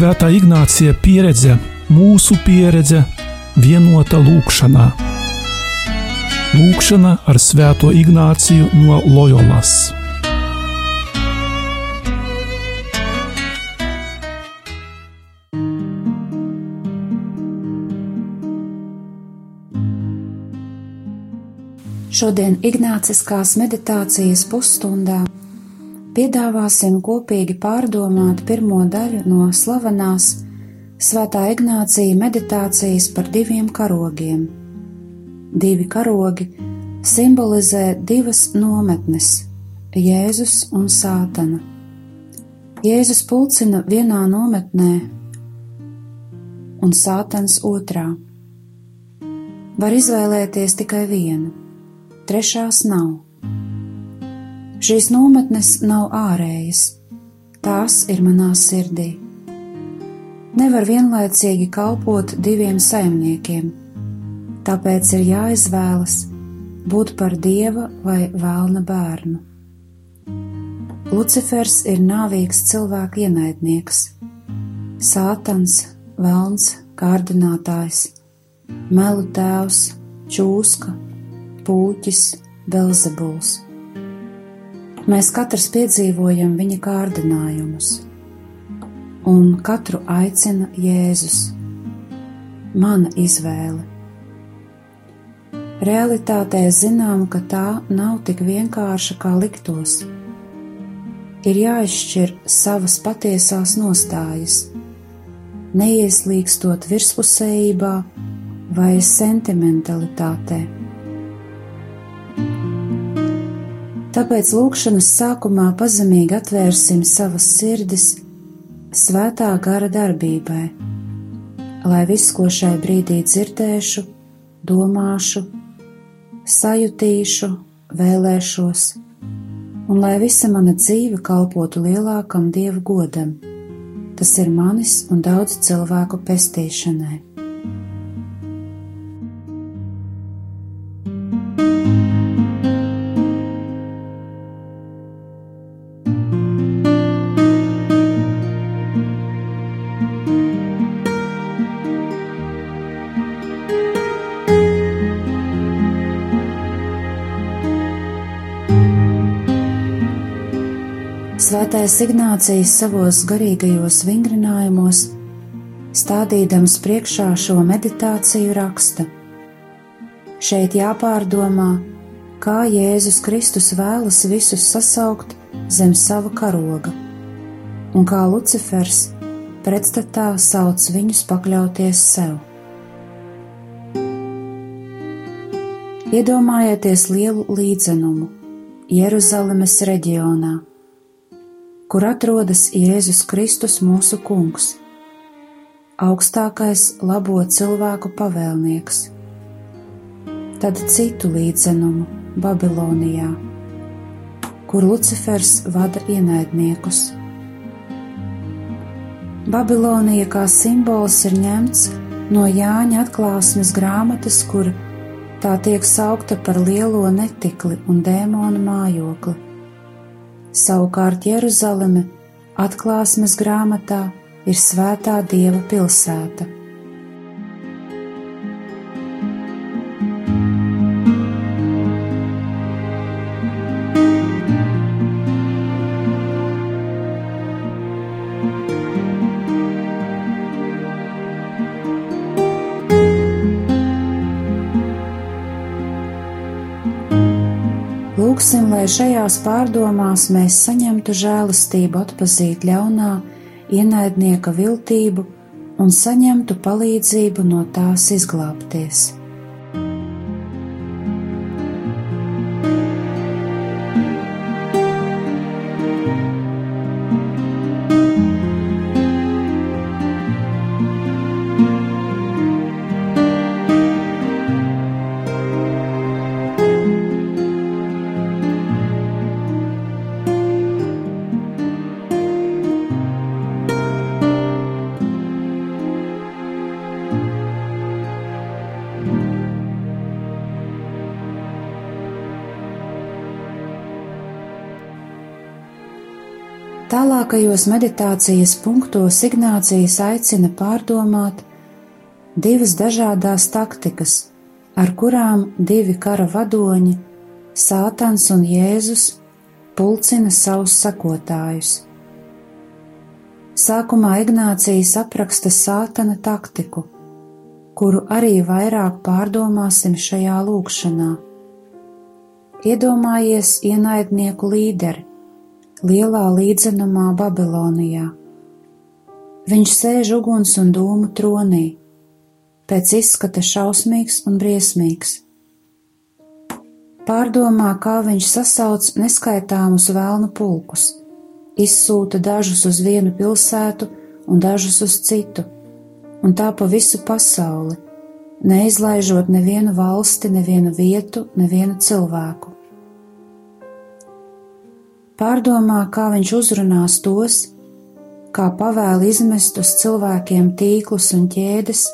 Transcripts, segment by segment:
Svētā Ignācija pieredze, mūsu pieredze, vienota lūkšanā. Lūkšana ar Svēto Ignāciju no Loyolas. Šodien Ignāciskās meditācijas pusstundā piedāvāsim kopīgi pārdomāt pirmo daļu no slavenās Svētā Ignācija meditācijas par diviem karogiem. Divi karogi simbolizē divas nometnes - Jēzus un Sātana. Jēzus pulcina vienā nometnē un Sātans otrā. Var izvēlēties tikai vienu trešās nav. Šīs nometnes nav ārējas, tās ir manā sirdī. Nevar vienlaicīgi kalpot diviem saimniekiem, tāpēc ir jāizvēlas būt par dieva vai vēlna bērnu. Lucifers ir nāvīgs cilvēka ienaidnieks, sātans, velns, kārdinātājs, melu tēvs, čūska, pūķis, Belzebuls. Mēs katrs piedzīvojam viņa kārdinājumus, un katru aicina Jēzus. Mana izvēle. Realitātē zinām, ka tā nav tik vienkārša, kā liktos. Ir jāizšķir savas patiesās nostājas, neieslīgstot virspusējībā vai sentimentalitātē. Tāpēc lūkšanas sākumā pazemīgi atvērsim savas sirdis svētā gara darbībai, lai viss, ko šai brīdī dzirdēšu, domāšu, sajutīšu, vēlēšos, un lai visa mana dzīve kalpotu lielākam dievu godam, tas ir manis un daudzu cilvēku pestīšanai. Svētais Ignācijas savos garīgajos vingrinājumos, stādīdams priekšā šo meditāciju, raksta: Šeit jāpārdomā, kā Jēzus Kristus vēlas visus sasaukt zem sava karoga, un kā Lucifers pretstatā sauc viņus pakļauties sev. Iedomājieties lielu līdzenumu Jeruzalemes reģionā kur atrodas Jēzus Kristus mūsu Kungs, augstākais labo cilvēku pavēlnieks, tad citu līdzenumu Babilonijā, kur Lucifers vada ienaidniekus. Babilonija kā simbols ir ņemts no Jāņa atklāsmes grāmatas, kur tā tiek saukta par lielo netikli un dēmonu mājokli Savukārt Jeruzaleme atklāsmes grāmatā ir svētā dieva pilsēta. Šajās pārdomās mēs saņemtu žēlastību atpazīt ļaunā ienaidnieka viltību un saņemtu palīdzību no tās izglābties. Tālākajos meditācijas punktos Ignācijas aicina pārdomāt divas dažādas taktikas, ar kurām divi kara vadoņi, Sātans un Jēzus, pulcina savus sekotājus. Sākumā Ignācijas apraksta sātana taktiku, kuru arī vairāk pārdomāsim šajā lūkšanā. Iedomājies ienaidnieku līderi lielā līdzenumā Babilonijā. Viņš sēž uguns un dūmu tronī, pēc izskata šausmīgs un briesmīgs. Pārdomā, kā viņš sasauc neskaitāmus vēlnu pulkus izsūta dažus uz vienu pilsētu un dažus uz citu, un tā pa visu pasauli, neizlaižot nevienu valsti, nevienu vietu, nevienu cilvēku. Pārdomā, kā viņš uzrunās tos, kā pavēl izmest uz cilvēkiem tīklus un ķēdes,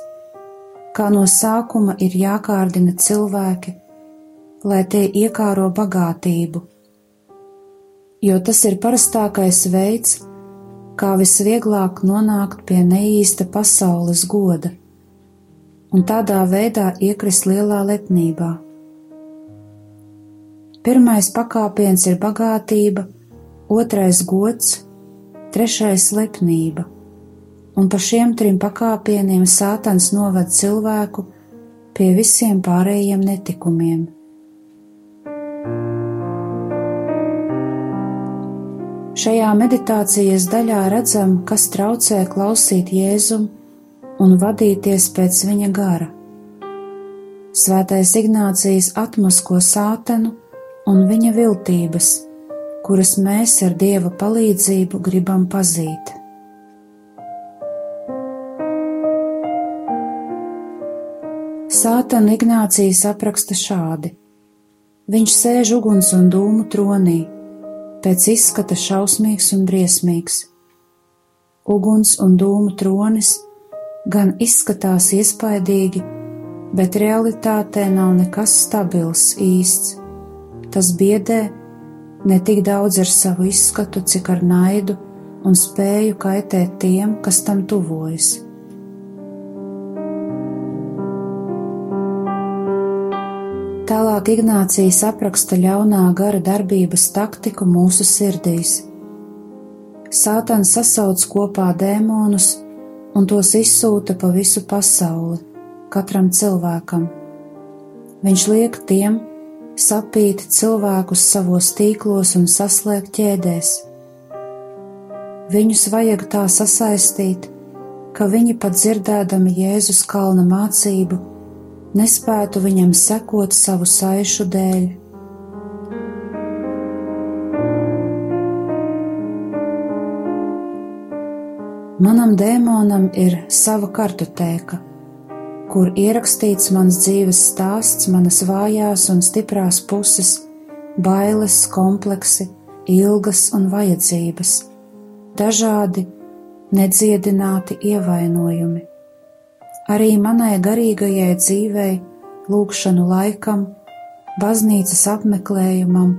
kā no sākuma ir jākārdina cilvēki, lai tie iekāro bagātību jo tas ir parastākais veids, kā visvieglāk nonākt pie neīsta pasaules goda un tādā veidā iekrist lielā lepnībā. Pirmais pakāpiens ir bagātība, otrais gods, trešais lepnība, un pa šiem trim pakāpieniem sātans noved cilvēku pie visiem pārējiem netikumiem. Šajā meditācijas daļā redzam, kas traucē klausīt Jēzum un vadīties pēc viņa gara. Svētais Ignācijas atmasko sātenu un viņa viltības, kuras mēs ar Dieva palīdzību gribam pazīt. Sātanu Ignācijas apraksta šādi: Viņš sēž uguns un dūmu tronī pēc izskata šausmīgs un briesmīgs. Uguns un dūmu tronis gan izskatās iespaidīgi, bet realitātē nav nekas stabils īsts. Tas biedē ne tik daudz ar savu izskatu, cik ar naidu un spēju kaitēt tiem, kas tam tuvojas. Tālāk Ignācijas apraksta ļaunā gara darbības taktiku mūsu sirdīs. Sātans sasauc kopā dēmonus un tos izsūta pa visu pasauli, katram cilvēkam. Viņš liek tiem sapīt cilvēkus savos tīklos un saslēgt ķēdēs. Viņus vajag tā sasaistīt, ka viņi pat dzirdēdami Jēzus kalna mācību nespētu viņam sekot savu saišu dēļ. Manam dēmonam ir sava kartotēka, kur ierakstīts mans dzīves stāsts, manas vājās un stiprās puses, bailes, kompleksi, ilgas un vajadzības, dažādi, nedziedināti ievainojumi arī manai garīgajai dzīvei, lūkšanu laikam, baznīcas apmeklējumam,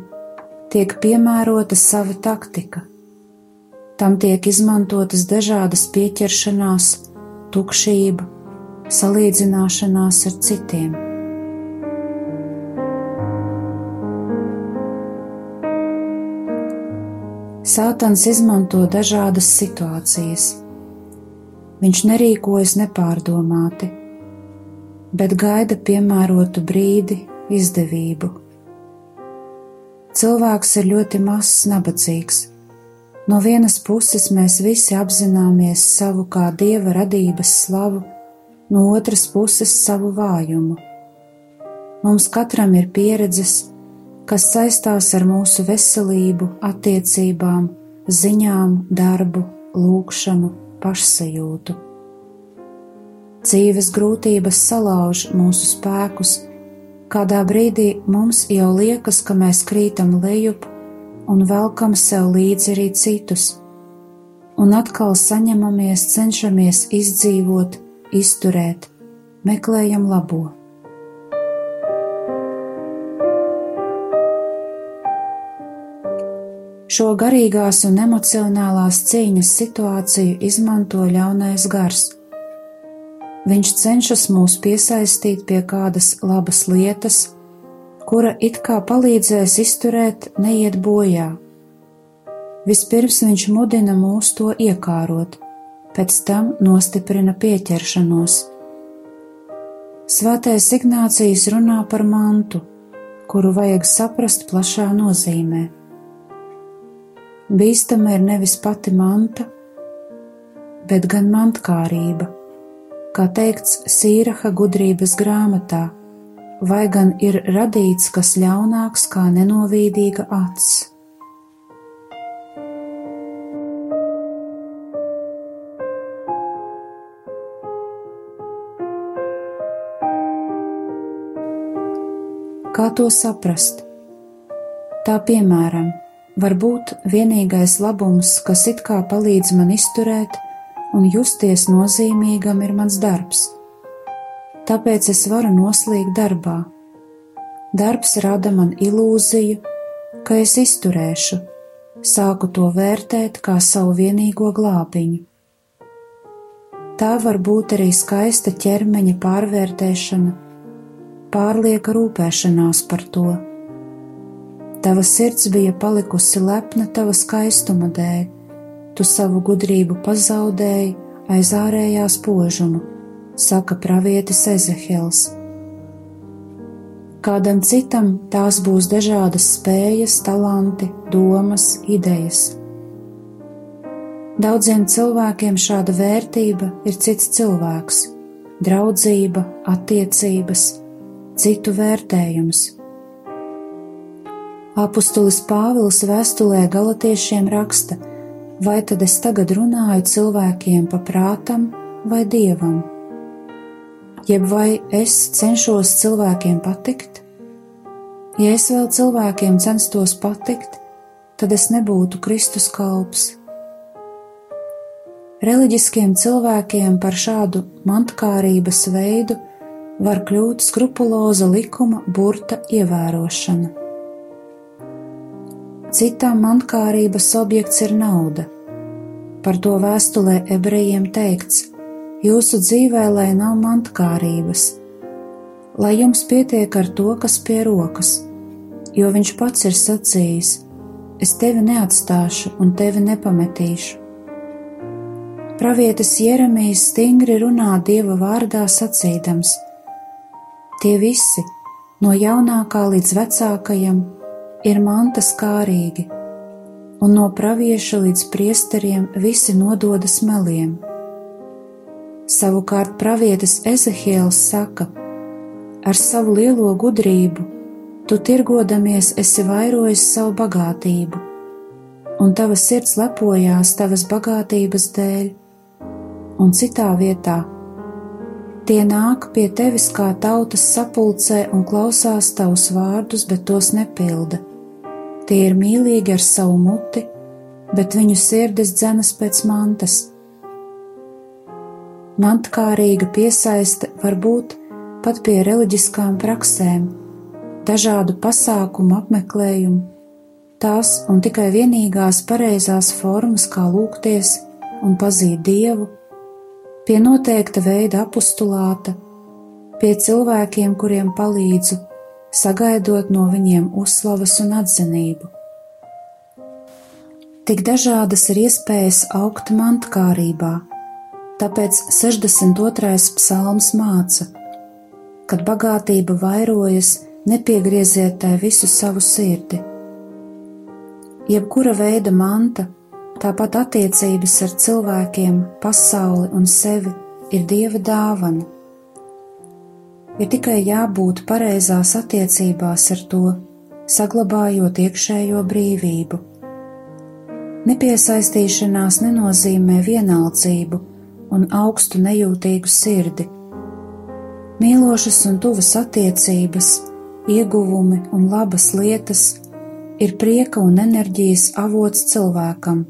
tiek piemērota sava taktika. Tam tiek izmantotas dažādas pieķeršanās, tukšība, salīdzināšanās ar citiem. Sātans izmanto dažādas situācijas Viņš nerīkojas nepārdomāti, bet gaida piemērotu brīdi, izdevību. Cilvēks ir ļoti mazs, nabadzīgs. No vienas puses mēs visi apzināmies savu kā dieva radības slavu, no otras puses savu vājumu. Mums katram ir pieredzes, kas saistās ar mūsu veselību, attiecībām, ziņām, darbu, lūgšanu pašsajūtu. Dzīves grūtības salauž mūsu spēkus, kādā brīdī mums jau liekas, ka mēs krītam lejup un velkam sev līdzi arī citus, un atkal saņemamies, cenšamies izdzīvot, izturēt, meklējam labo. Šo garīgās un emocionālās cīņas situāciju izmanto ļaunais gars. Viņš cenšas mūs piesaistīt pie kādas labas lietas, kura it kā palīdzēs izturēt, neiet bojā. Vispirms viņš mudina mūs to iekārot, pēc tam nostiprina pieķeršanos. Svētais Ignācijas runā par mantu, kuru vajag saprast plašā nozīmē. Bīstama ir nevis pati manta, bet gan mantkārība, kā teikts Sīraha gudrības grāmatā, vai gan ir radīts kas ļaunāks kā nenovīdīga acs. Kā to saprast? Tā piemēram, Varbūt vienīgais labums, kas it kā palīdz man izturēt un justies nozīmīgam, ir mans darbs. Tāpēc es varu noslīgt darbā. Darbs rada man ilūziju, ka es izturēšu, sāku to vērtēt kā savu vienīgo glābiņu. Tā var būt arī skaista ķermeņa pārvērtēšana, pārlieka rūpēšanās par to Tava sirds bija palikusi lepna tava skaistuma dēļ, tu savu gudrību pazaudēji aiz ārējās požuma, saka pravietis Ezehels. Kādam citam tās būs dažādas spējas, talanti, domas, idejas. Daudziem cilvēkiem šāda vērtība ir cits cilvēks, draudzība, attiecības, citu vērtējums Apostolis Pāvils vēstulē galotiešiem raksta: Vai tad es tagad runāju cilvēkiem pa prātam vai dievam? Jeb vai es cenšos cilvēkiem patikt? Ja es vēl cilvēkiem censtos patikt, tad es nebūtu Kristus kalps. Reliģiskiem cilvēkiem par šādu mantkārības veidu var kļūt skrupuloza likuma burta ievērošana. Citām mankārības objekts ir nauda. Par to vēstulē ebrejiem teikts: Jūsu dzīvē lai nav mantkārības, lai jums pietiek ar to, kas pie rokas, jo viņš pats ir sacījis: Es tevi neatstāšu un tevi nepametīšu. Pravietis Jeremijs stingri runā Dieva vārdā sacīdams: Tie visi, no jaunākā līdz vecākajam, ir mantas kārīgi, un no pravieša līdz priesteriem visi nododas meliem. Savukārt pravietis Ezehiels saka: Ar savu lielo gudrību tu tirgodamies esi vairojis savu bagātību, un tava sirds lepojās tavas bagātības dēļ, un citā vietā Tie nāk pie tevis kā tautas sapulcē un klausās tavus vārdus, bet tos nepilda. Tie ir mīlīgi ar savu muti, bet viņu sirdis dzenas pēc mantas. Mantkārīga piesaiste var būt pat pie reliģiskām praksēm, dažādu pasākumu apmeklējumu, tās un tikai vienīgās pareizās formas, kā lūgties un pazīt Dievu, pie noteikta veida apustulāta, pie cilvēkiem, kuriem palīdzu, sagaidot no viņiem uzslavas un atzinību. Tik dažādas ir iespējas augt mantkārībā, tāpēc 62. psalms māca, kad bagātība vairojas, nepiegrieziet tai visu savu sirdi. Jebkura veida manta, tāpat attiecības ar cilvēkiem, pasauli un sevi ir dieva dāvana ir tikai jābūt pareizās attiecībās ar to, saglabājot iekšējo brīvību. Nepiesaistīšanās nenozīmē vienaldzību un augstu nejūtīgu sirdi. Mīlošas un tuvas attiecības, ieguvumi un labas lietas ir prieka un enerģijas avots cilvēkam,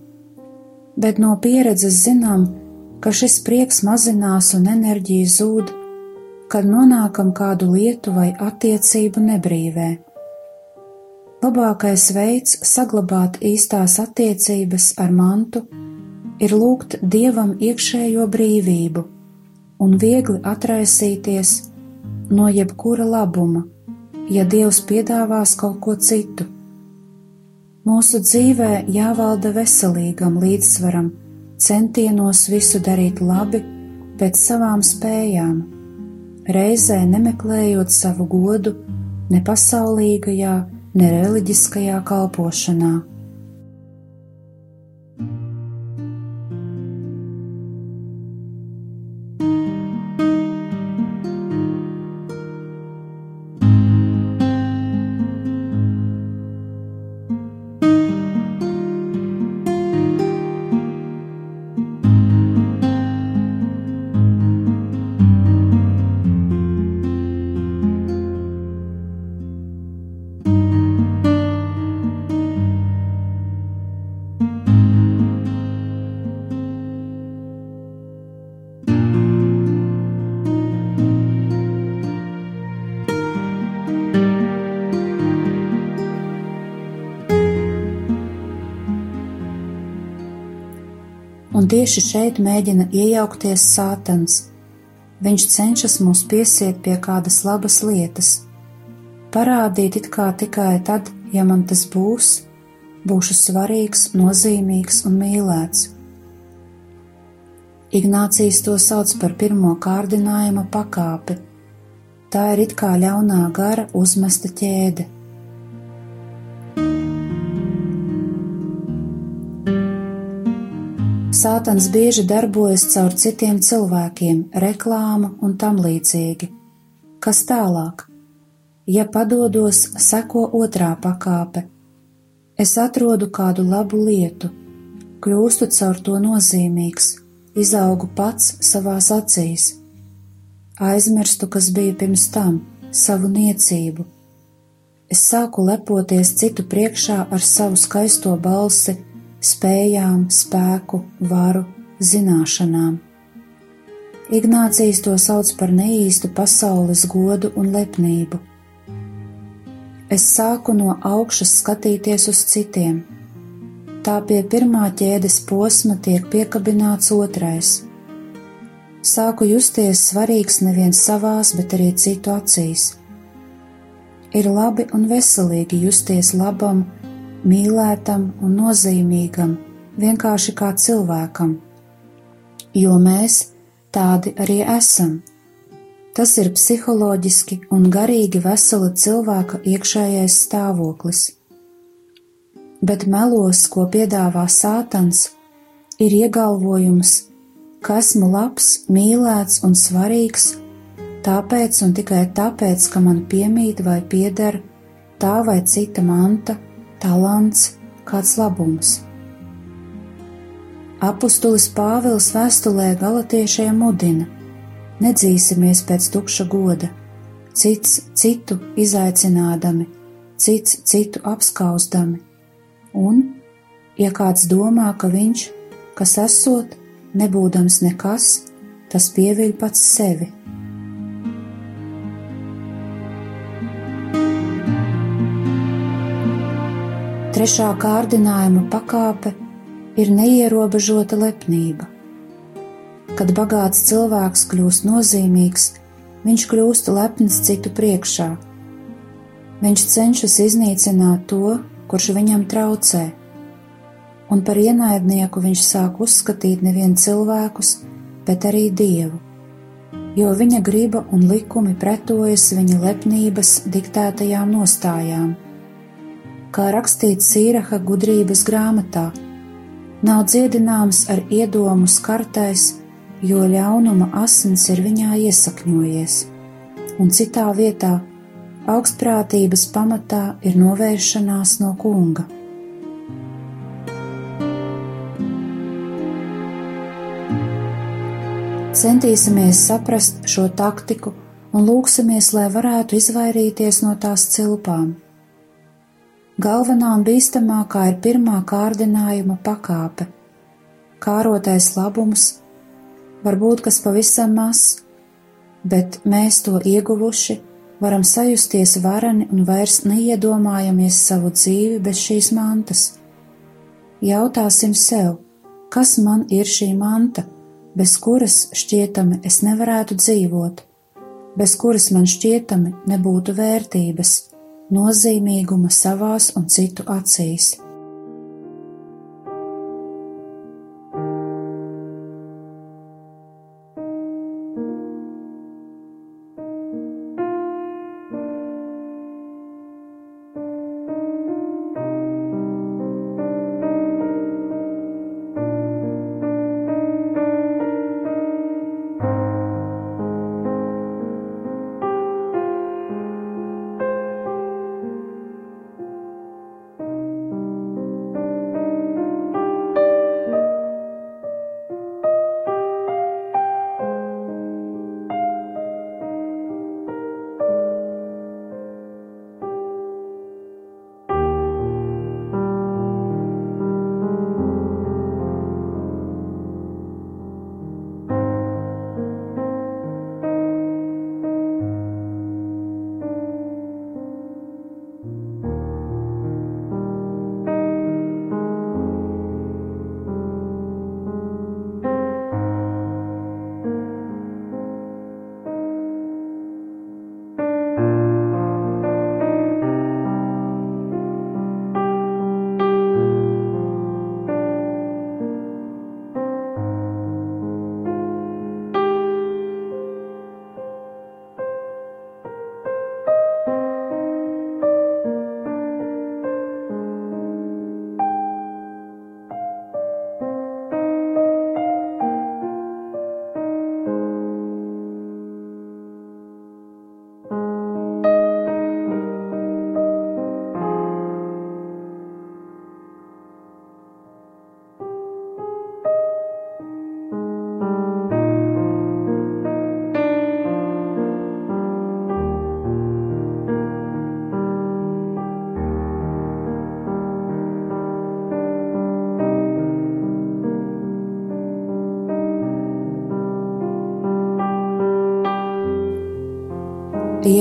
bet no pieredzes zinām, ka šis prieks mazinās un enerģija zūd kad nonākam kādu lietu vai attiecību nebrīvē. Labākais veids saglabāt īstās attiecības ar mantu ir lūgt dievam iekšējo brīvību un viegli atraisīties no jebkura labuma, ja dievs piedāvās kaut ko citu. Mūsu dzīvē jāvalda veselīgam līdzsvaram, centienos visu darīt labi pēc savām spējām, reizē nemeklējot savu godu ne pasaulīgajā, ne reliģiskajā kalpošanā. Un tieši šeit mēģina iejaukties sātans. Viņš cenšas mūs piesiet pie kādas labas lietas, parādīt it kā tikai tad, ja man tas būs, būšu svarīgs, nozīmīgs un mīlēts. Ignācijas to sauc par pirmo kārdinājuma pakāpi. Tā ir it kā ļaunā gara uzmesta ķēde. Sātans bieži darbojas caur citiem cilvēkiem, reklāmu un tam līdzīgi. Kas tālāk? Ja padodos, seko otrā pakāpe. Es atrodu kādu labu lietu, kļūstu caur to nozīmīgs, izaugu pats savās acīs. Aizmirstu, kas bija pirms tam, savu niecību. Es sāku lepoties citu priekšā ar savu skaisto balsi spējām, spēku, varu, zināšanām. Ignācijas to sauc par neīstu pasaules godu un lepnību. Es sāku no augšas skatīties uz citiem. Tā pie pirmā ķēdes posma tiek piekabināts otrais. Sāku justies svarīgs nevien savās, bet arī citu acīs. Ir labi un veselīgi justies labam mīlētam un nozīmīgam, vienkārši kā cilvēkam, jo mēs tādi arī esam. Tas ir psiholoģiski un garīgi vesela cilvēka iekšējais stāvoklis. Bet melos, ko piedāvā sātans, ir iegalvojums, ka esmu labs, mīlēts un svarīgs, tāpēc un tikai tāpēc, ka man piemīt vai pieder tā vai cita manta talants, kāds labums. Apostulis Pāvils vēstulē galotiešiem mudina: Nedzīsimies pēc tukša goda, cits citu izaicinādami, cits citu apskausdami, un, ja kāds domā, ka viņš, kas esot, nebūdams nekas, tas pieviļ pats sevi. Trešā kārdinājuma pakāpe ir neierobežota lepnība. Kad bagāts cilvēks kļūst nozīmīgs, viņš kļūst lepns citu priekšā. Viņš cenšas iznīcināt to, kurš viņam traucē, un par ienaidnieku viņš sāk uzskatīt nevien cilvēkus, bet arī dievu, jo viņa griba un likumi pretojas viņa lepnības diktētajām nostājām kā rakstīts Sīraha gudrības grāmatā. Nav dziedināms ar iedomu skartais, jo ļaunuma asins ir viņā iesakņojies, un citā vietā augstprātības pamatā ir novēršanās no kunga. Centīsimies saprast šo taktiku un lūksimies, lai varētu izvairīties no tās cilpām. Galvenā un bīstamākā ir pirmā kārdinājuma pakāpe. Kārotais labums var būt kas pavisam mazs, bet mēs to ieguvuši, varam sajusties varani un vairs neiedomājamies savu dzīvi bez šīs mantas. Jautāsim sev, kas man ir šī manta, bez kuras šķietami es nevarētu dzīvot, bez kuras man šķietami nebūtu vērtības, nozīmīguma savās un citu acīs.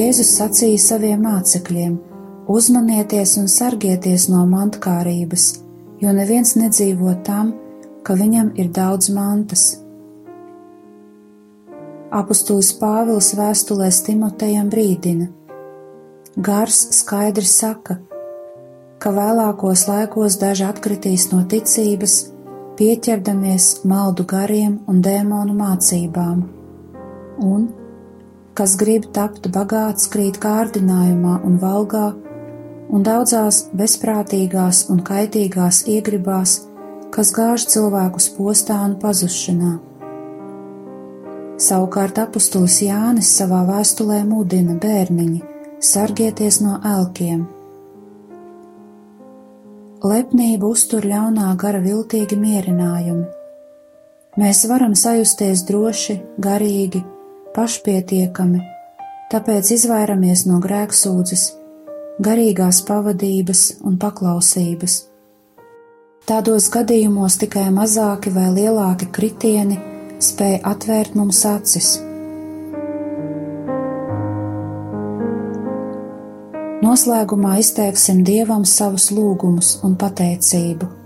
Jēzus sacīja saviem mācekļiem: Uzmanieties un sargieties no mantkārības, jo neviens nedzīvo tam, ka viņam ir daudz mantas. Apostulis Pāvils vēstulēs Timotejam brīdina: Gars skaidri saka, ka vēlākos laikos daži atkritīs no ticības, pieķerdamies maldu gariem un dēmonu mācībām, un kas grib tapt bagāts, krīt kārdinājumā un valgā, un daudzās bezprātīgās un kaitīgās iegribās, kas gāž cilvēkus postā un pazušanā. Savukārt apustulis Jānis savā vēstulē mudina bērniņi sargieties no elkiem. Lepnību uztur ļaunā gara viltīgi mierinājumi. Mēs varam sajusties droši, garīgi, pašpietiekami, tāpēc izvairamies no grēksūdzes, garīgās pavadības un paklausības. Tādos gadījumos tikai mazāki vai lielāki kritieni spēja atvērt mums acis. Noslēgumā izteiksim Dievam savus lūgumus un pateicību.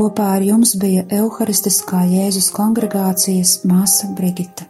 Kopā ar jums bija Euharistiskā Jēzus kongregācijas māsa Brigita.